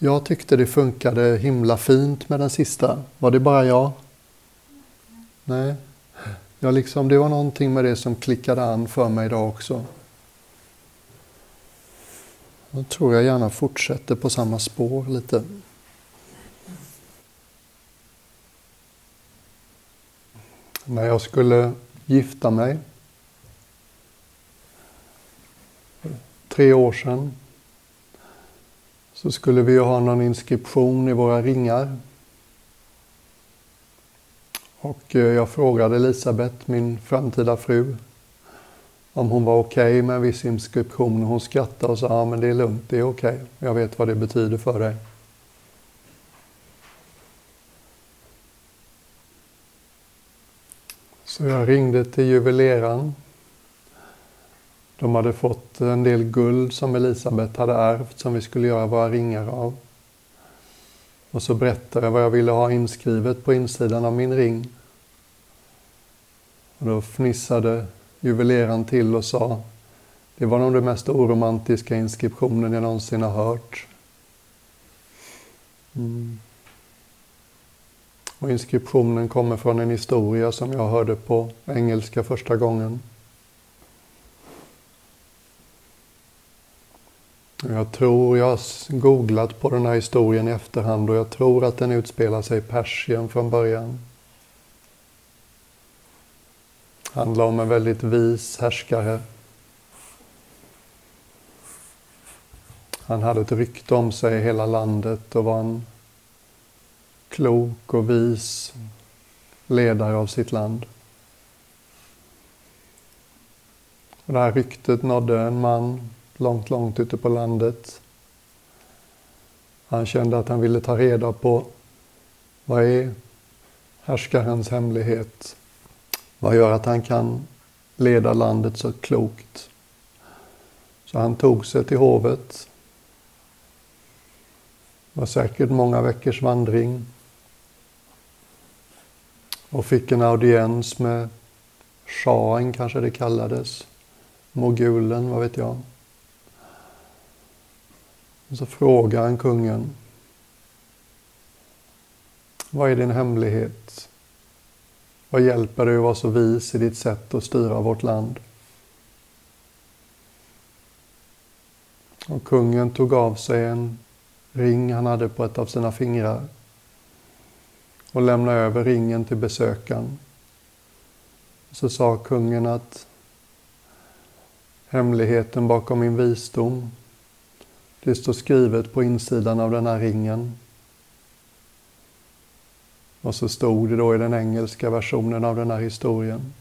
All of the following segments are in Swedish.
Jag tyckte det funkade himla fint med den sista. Var det bara jag? Nej. Jag liksom, det var någonting med det som klickade an för mig idag också. Då tror jag gärna fortsätter på samma spår lite. När jag skulle gifta mig tre år sedan så skulle vi ha någon inskription i våra ringar. Och eh, jag frågade Elisabeth, min framtida fru, om hon var okej okay med en viss inskription. Hon skrattade och sa, ja men det är lugnt, det är okej. Okay. Jag vet vad det betyder för dig. Så jag ringde till juveleraren. De hade fått en del guld som Elisabeth hade ärvt som vi skulle göra våra ringar av. Och så berättade jag vad jag ville ha inskrivet på insidan av min ring. Och då fnissade juveleraren till och sa det var nog den mest oromantiska inskriptionen jag någonsin har hört. Mm. Och inskriptionen kommer från en historia som jag hörde på engelska första gången. Jag tror, jag har googlat på den här historien i efterhand och jag tror att den utspelar sig i Persien från början. handlar om en väldigt vis härskare. Han hade ett rykte om sig i hela landet och var en klok och vis ledare av sitt land. Och det här ryktet nådde en man långt, långt ute på landet. Han kände att han ville ta reda på vad är härskarens hemlighet? Vad gör att han kan leda landet så klokt? Så han tog sig till hovet. Det var säkert många veckors vandring. Och fick en audiens med shahen kanske det kallades. Mogulen, vad vet jag. Och så frågar han kungen. Vad är din hemlighet? Vad hjälper det att vara så vis i ditt sätt att styra vårt land? Och kungen tog av sig en ring han hade på ett av sina fingrar och lämnade över ringen till besökaren. Så sa kungen att hemligheten bakom min visdom det står skrivet på insidan av den här ringen. Och så stod det då i den engelska versionen av den här historien,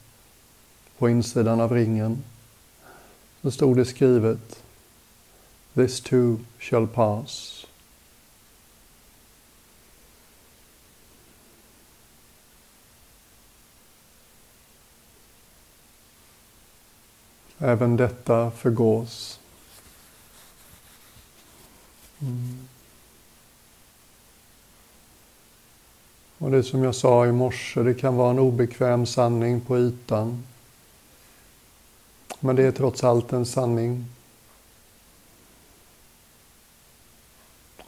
på insidan av ringen, så stod det skrivet This too shall pass. Även detta förgås. Mm. Och det som jag sa i morse, det kan vara en obekväm sanning på ytan. Men det är trots allt en sanning.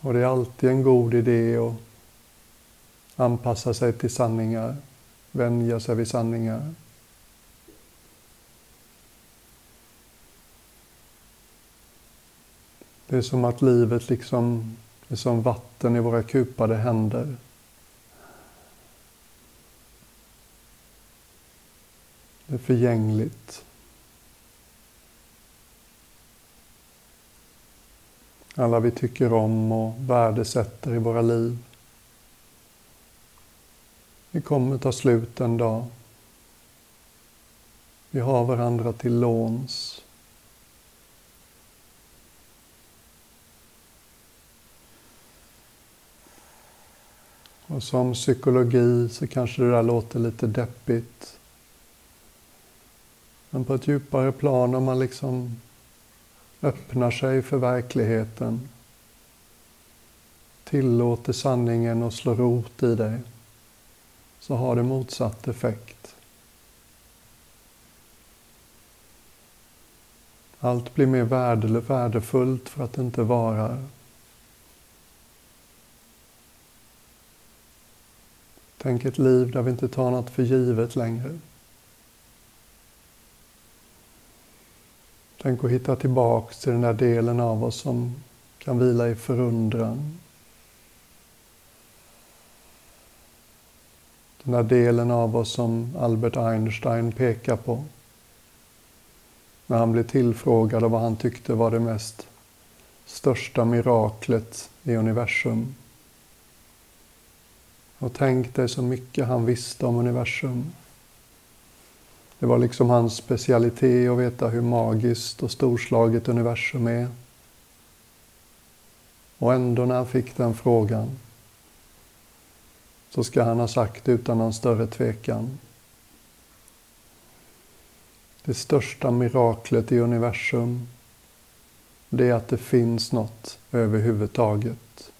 Och det är alltid en god idé att anpassa sig till sanningar, vänja sig vid sanningar. Det är som att livet liksom är som vatten i våra kupade händer. Det är förgängligt. Alla vi tycker om och värdesätter i våra liv. Vi kommer ta slut en dag. Vi har varandra till låns. Och som psykologi så kanske det där låter lite deppigt. Men på ett djupare plan om man liksom öppnar sig för verkligheten, tillåter sanningen att slå rot i dig, så har det motsatt effekt. Allt blir mer värdefullt för att det inte varar. Tänk ett liv där vi inte tar något för givet längre. Tänk att hitta tillbaks till den där delen av oss som kan vila i förundran. Den där delen av oss som Albert Einstein pekar på. När han blev tillfrågad av vad han tyckte var det mest största miraklet i universum. Och tänk dig så mycket han visste om universum. Det var liksom hans specialitet att veta hur magiskt och storslaget universum är. Och ändå när han fick den frågan så ska han ha sagt utan någon större tvekan. Det största miraklet i universum det är att det finns något överhuvudtaget.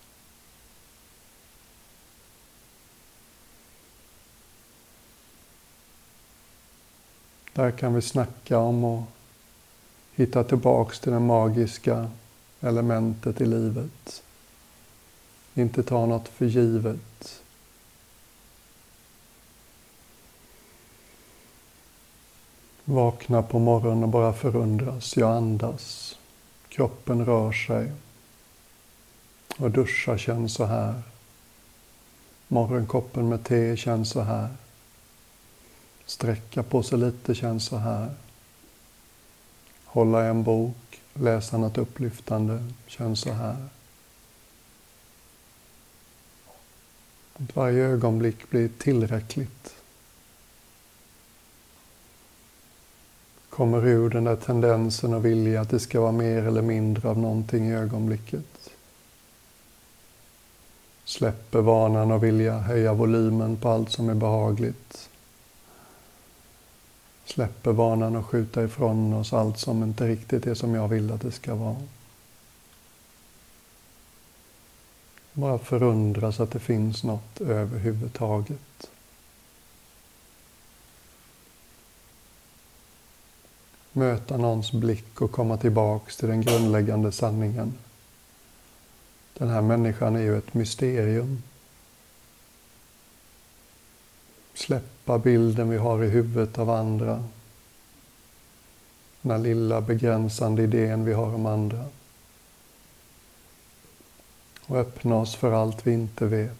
Där kan vi snacka om att hitta tillbaks till det magiska elementet i livet. Inte ta något för givet. Vakna på morgonen och bara förundras. Jag andas. Kroppen rör sig. Och duscha känns så här. Morgonkoppen med te känns så här. Sträcka på sig lite känns så här. Hålla en bok, läsa något upplyftande känns så här. Att varje ögonblick blir tillräckligt. Kommer ur den där tendensen och vilja att det ska vara mer eller mindre av någonting i ögonblicket. Släpper vanan och vilja höja volymen på allt som är behagligt släpper vanan att skjuta ifrån oss allt som inte riktigt är som jag vill att det ska vara. Bara förundras att det finns något överhuvudtaget. Möta någons blick och komma tillbaks till den grundläggande sanningen. Den här människan är ju ett mysterium. Släppa bilden vi har i huvudet av andra. Den här lilla begränsande idén vi har om andra. Och öppna oss för allt vi inte vet.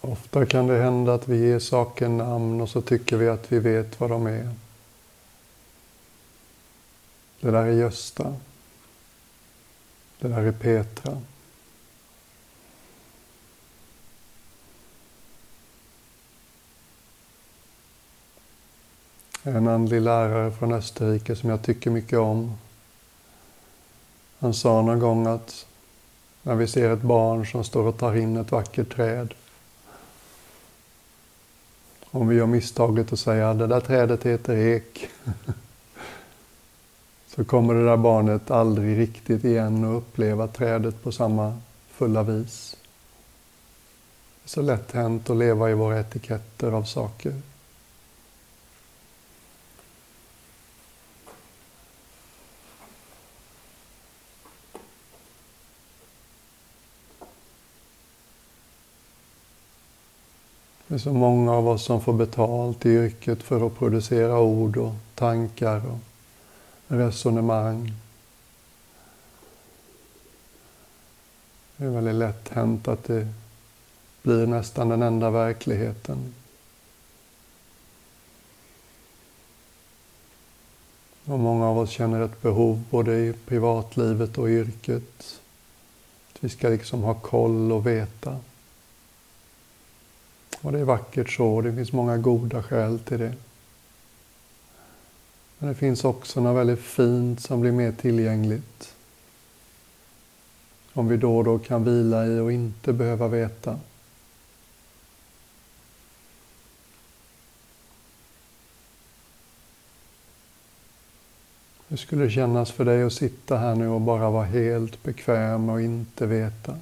Ofta kan det hända att vi ger saker namn och så tycker vi att vi vet vad de är. Det där är Gösta. Det där är Petra. En andlig lärare från Österrike som jag tycker mycket om. Han sa någon gång att när vi ser ett barn som står och tar in ett vackert träd om vi gör misstaget att säga det där trädet heter ek. så kommer det där barnet aldrig riktigt igen att uppleva trädet på samma fulla vis. Det är så lätt hänt att leva i våra etiketter av saker. Det är så många av oss som får betalt i yrket för att producera ord och tankar och resonemang. Det är väldigt lätt hänt att det blir nästan den enda verkligheten. Och många av oss känner ett behov både i privatlivet och i yrket. Att vi ska liksom ha koll och veta. Och det är vackert så, det finns många goda skäl till det. Men det finns också något väldigt fint som blir mer tillgängligt. Om vi då och då kan vila i och inte behöva veta. Hur skulle det kännas för dig att sitta här nu och bara vara helt bekväm och inte veta?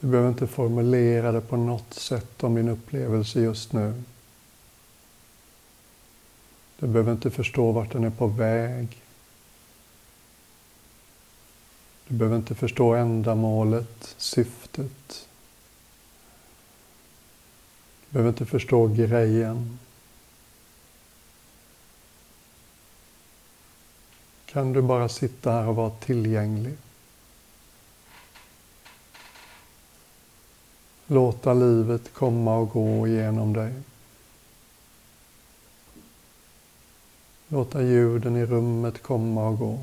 Du behöver inte formulera det på något sätt om din upplevelse just nu. Du behöver inte förstå vart den är på väg. Du behöver inte förstå ändamålet, syftet. Du behöver inte förstå grejen. Kan du bara sitta här och vara tillgänglig? Låta livet komma och gå genom dig. Låta ljuden i rummet komma och gå.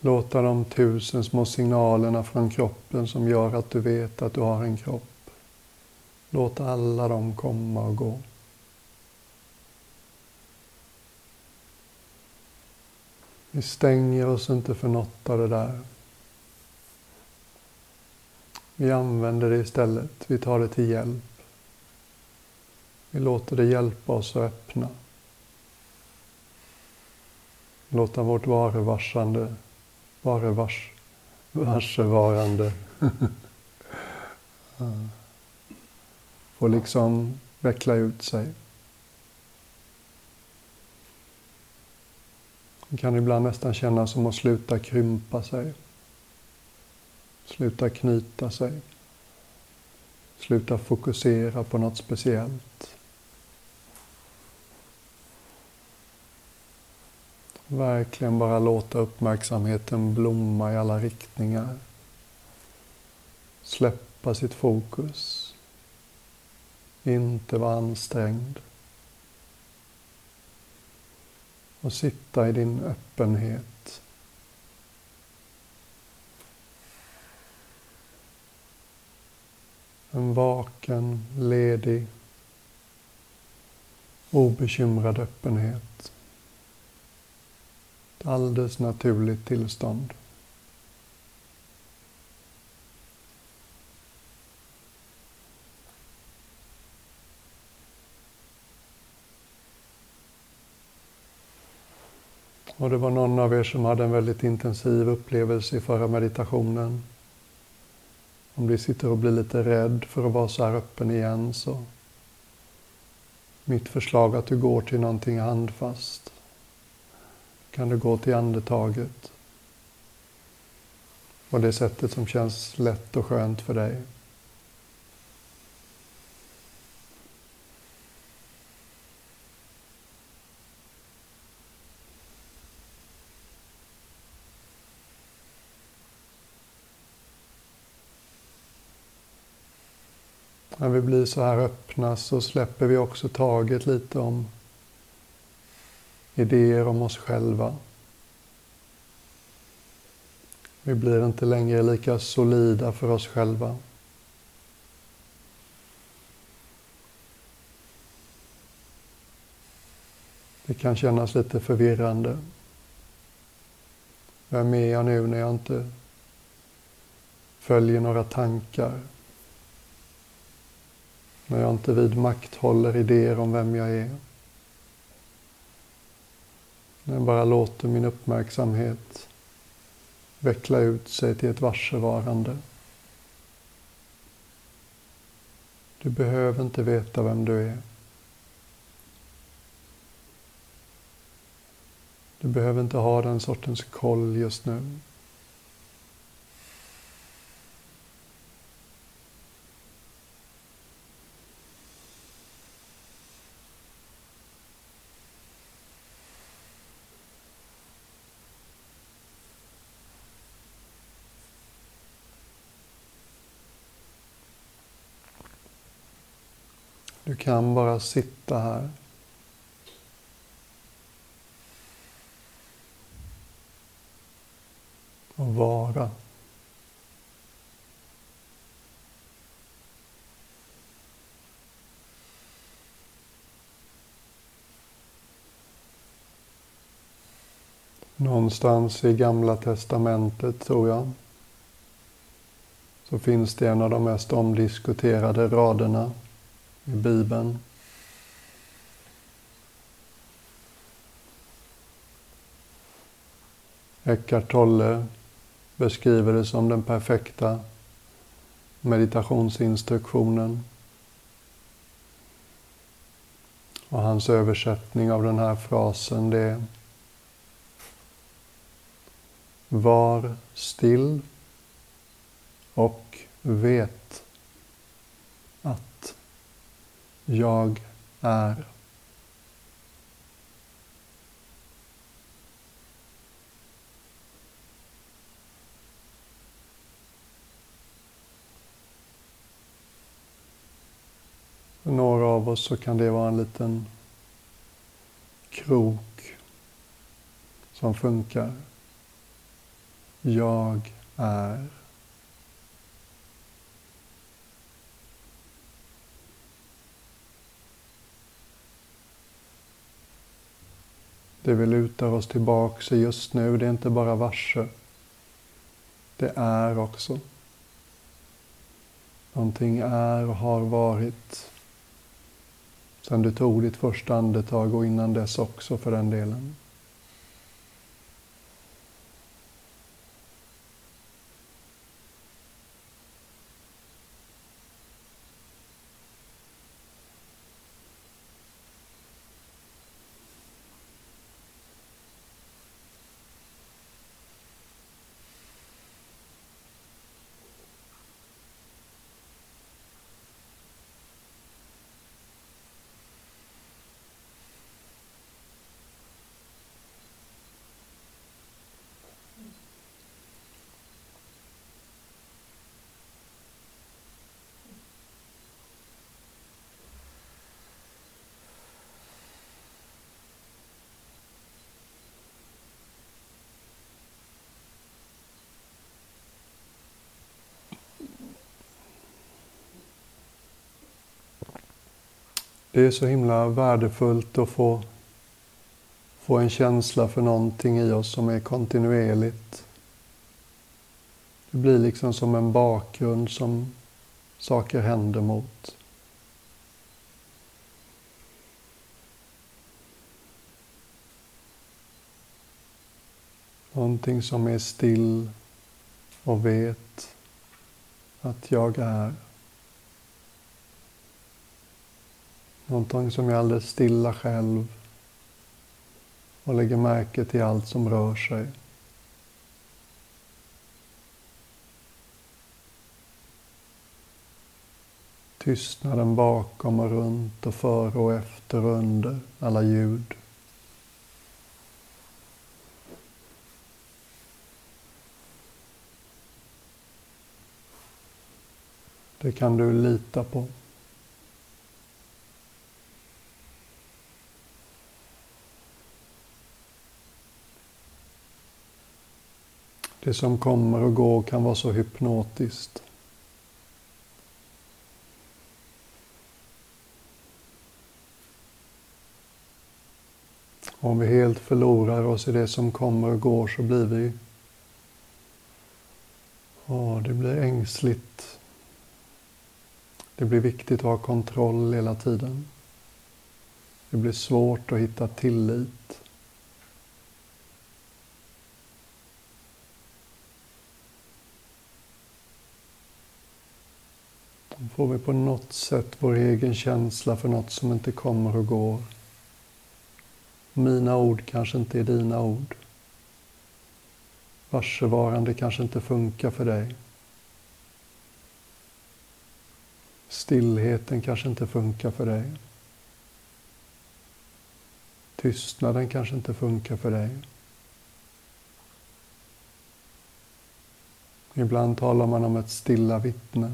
Låta de tusen små signalerna från kroppen som gör att du vet att du har en kropp. Låt alla dem komma och gå. Vi stänger oss inte för något av det där. Vi använder det istället. Vi tar det till hjälp. Vi låter det hjälpa oss att öppna. Låta vårt varevarsande, varevars, varsevarande få liksom veckla ut sig. Det kan ibland nästan kännas som att sluta krympa sig. Sluta knyta sig. Sluta fokusera på något speciellt. Verkligen bara låta uppmärksamheten blomma i alla riktningar. Släppa sitt fokus. Inte vara ansträngd. Och sitta i din öppenhet. En vaken, ledig, obekymrad öppenhet. Ett alldeles naturligt tillstånd. Och det var någon av er som hade en väldigt intensiv upplevelse i förra meditationen. Om du sitter och blir lite rädd för att vara så här öppen igen så mitt förslag att du går till någonting handfast. Kan du gå till andetaget. På det sättet som känns lätt och skönt för dig. När vi blir så här öppna så släpper vi också taget lite om idéer om oss själva. Vi blir inte längre lika solida för oss själva. Det kan kännas lite förvirrande. Vem är jag nu när jag inte följer några tankar? När jag inte vidmakthåller idéer om vem jag är. När jag bara låter min uppmärksamhet veckla ut sig till ett varsevarande. Du behöver inte veta vem du är. Du behöver inte ha den sortens koll just nu. Du kan bara sitta här. Och vara. Någonstans i Gamla Testamentet, tror jag, så finns det en av de mest omdiskuterade raderna i Bibeln. Eckart Tolle beskriver det som den perfekta meditationsinstruktionen. Och hans översättning av den här frasen det är Var still och vet att jag är. För några av oss så kan det vara en liten krok som funkar. Jag är. Det vi lutar oss tillbaks i just nu, det är inte bara varse. Det är också. Någonting är och har varit sen du tog ditt första andetag och innan dess också för den delen. Det är så himla värdefullt att få, få en känsla för någonting i oss som är kontinuerligt. Det blir liksom som en bakgrund som saker händer mot. Någonting som är still och vet att jag är. Någonting som är alldeles stilla själv och lägger märke till allt som rör sig. Tystnaden bakom och runt och före och efter och under alla ljud. Det kan du lita på. Det som kommer och går kan vara så hypnotiskt. Om vi helt förlorar oss i det som kommer och går så blir vi... Ja, det blir ängsligt. Det blir viktigt att ha kontroll hela tiden. Det blir svårt att hitta tillit. Får vi på något sätt vår egen känsla för något som inte kommer och går. Mina ord kanske inte är dina ord. Varsevarande kanske inte funkar för dig. Stillheten kanske inte funkar för dig. Tystnaden kanske inte funkar för dig. Ibland talar man om ett stilla vittne.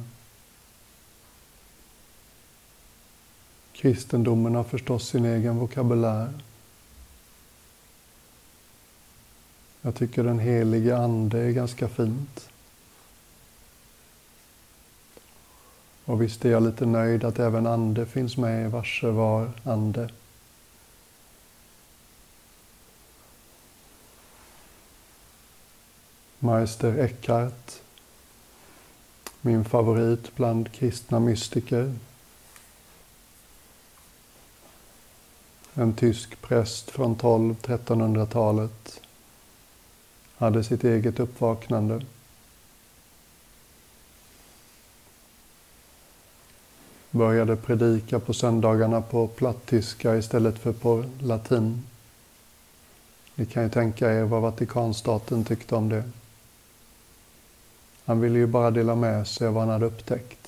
Kristendomen har förstås sin egen vokabulär. Jag tycker den helige Ande är ganska fint. Och visst är jag lite nöjd att även ande finns med i varse var ande. Meister Eckhart, min favorit bland kristna mystiker. En tysk präst från 12-1300-talet hade sitt eget uppvaknande. Började predika på söndagarna på plattyska istället för på latin. Ni kan ju tänka er vad Vatikanstaten tyckte om det. Han ville ju bara dela med sig av vad han hade upptäckt.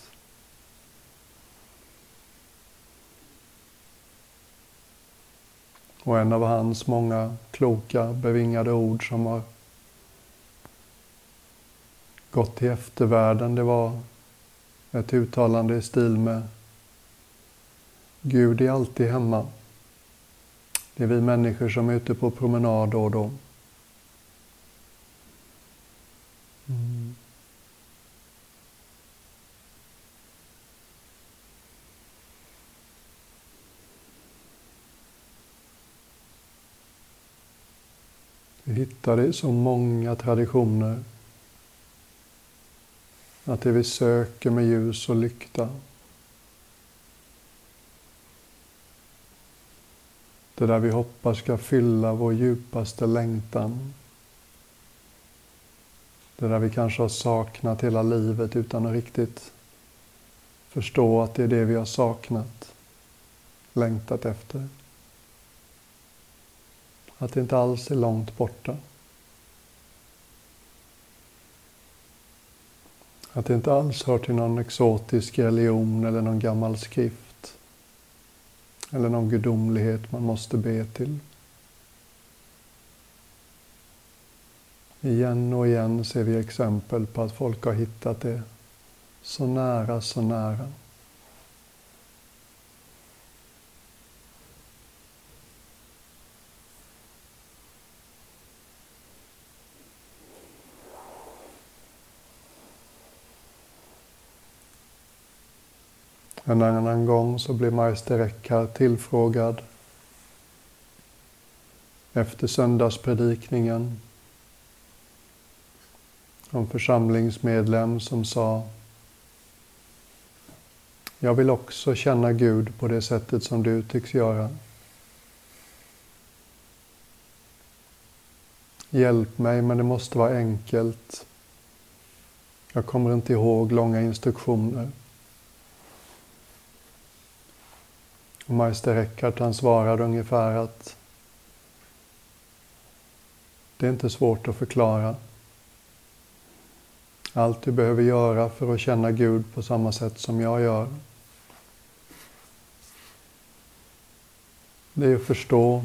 Och en av hans många kloka, bevingade ord som har gått till eftervärlden, det var ett uttalande i stil med Gud är alltid hemma. Det är vi människor som är ute på promenad då och då. Mm. Vi hittar det i så många traditioner. Att det vi söker med ljus och lykta. Det där vi hoppas ska fylla vår djupaste längtan. Det där vi kanske har saknat hela livet utan att riktigt förstå att det är det vi har saknat, längtat efter. Att det inte alls är långt borta. Att det inte alls hör till någon exotisk religion eller någon gammal skrift. Eller någon gudomlighet man måste be till. Igen och igen ser vi exempel på att folk har hittat det så nära, så nära. En annan gång så blev Meister Eckhart tillfrågad efter söndagspredikningen om församlingsmedlem som sa Jag vill också känna Gud på det sättet som du tycks göra. Hjälp mig, men det måste vara enkelt. Jag kommer inte ihåg långa instruktioner. Meister Eckhart han svarade ungefär att det är inte svårt att förklara. Allt du behöver göra för att känna Gud på samma sätt som jag gör. Det är att förstå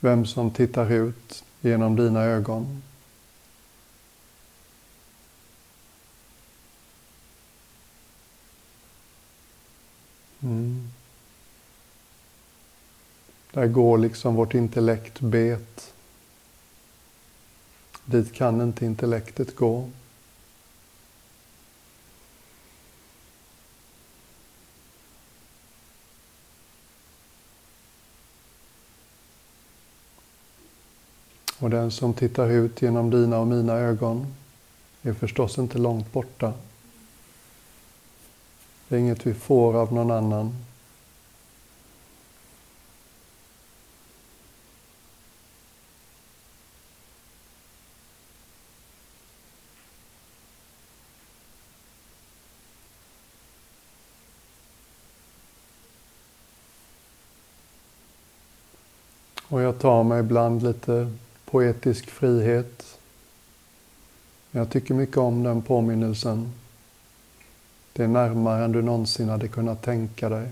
vem som tittar ut genom dina ögon. Mm. Där går liksom vårt intellekt bet. Dit kan inte intellektet gå. Och den som tittar ut genom dina och mina ögon är förstås inte långt borta. Det är inget vi får av någon annan. Och jag tar mig ibland lite poetisk frihet. Jag tycker mycket om den påminnelsen. Det är närmare än du någonsin hade kunnat tänka dig.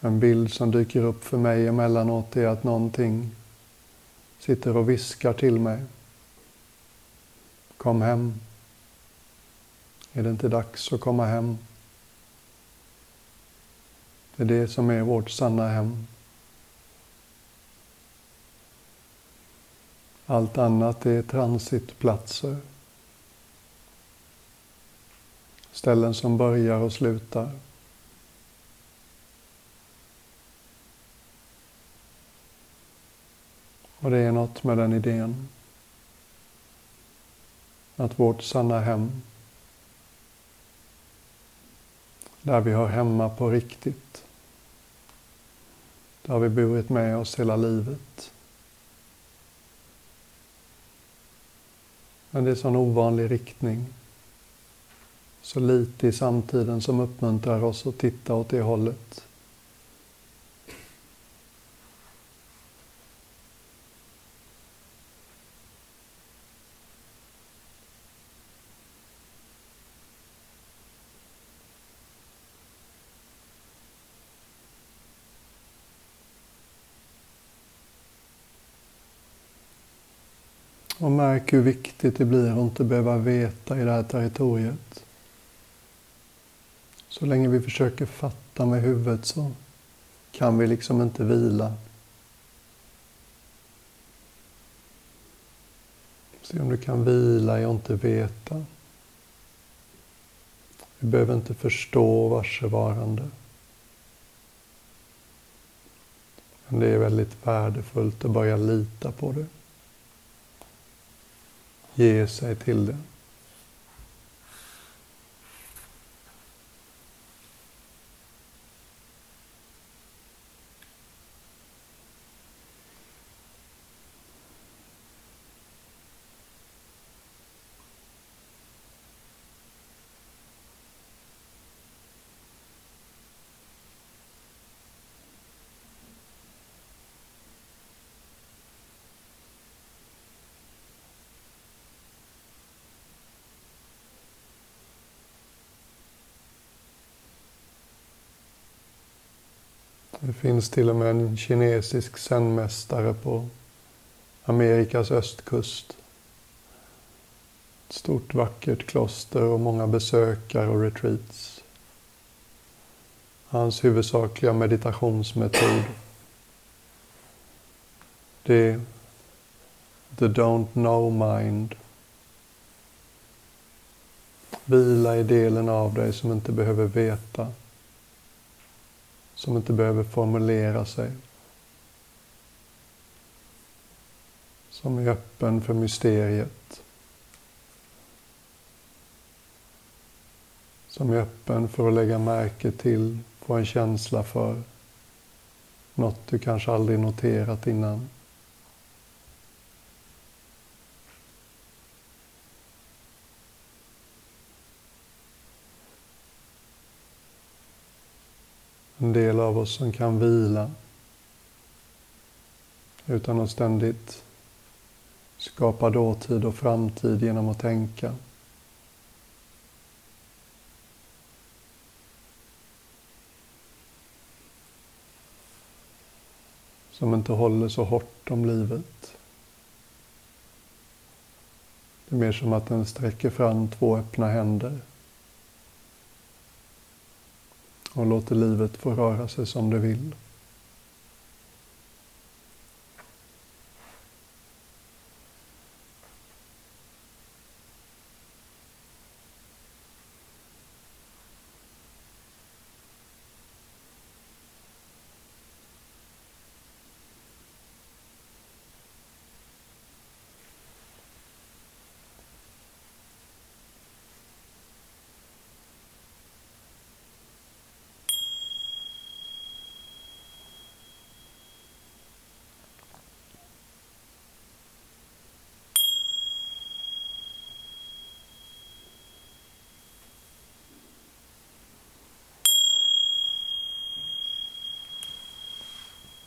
En bild som dyker upp för mig emellanåt är att någonting sitter och viskar till mig. Kom hem. Är det inte dags att komma hem? Det är det som är vårt sanna hem. Allt annat är transitplatser. Ställen som börjar och slutar. Och det är något med den idén. Att vårt sanna hem, där vi hör hemma på riktigt, det har vi burit med oss hela livet. Men det är en sån ovanlig riktning. Så lite i samtiden som uppmuntrar oss att titta åt det hållet. Och märk hur viktigt det blir att inte behöva veta i det här territoriet. Så länge vi försöker fatta med huvudet så kan vi liksom inte vila. Se om du kan vila i att inte veta. Vi behöver inte förstå varsevarande. Men det är väldigt värdefullt att börja lita på det ge sig till det. Det finns till och med en kinesisk zenmästare på Amerikas östkust. Ett stort vackert kloster och många besökare och retreats. Hans huvudsakliga meditationsmetod det är the don't know mind. Vila i delen av dig som inte behöver veta som inte behöver formulera sig. Som är öppen för mysteriet. Som är öppen för att lägga märke till, få en känsla för något du kanske aldrig noterat innan. En del av oss som kan vila utan att ständigt skapa dåtid och framtid genom att tänka. Som inte håller så hårt om livet. Det är mer som att den sträcker fram två öppna händer och låter livet få röra sig som det vill.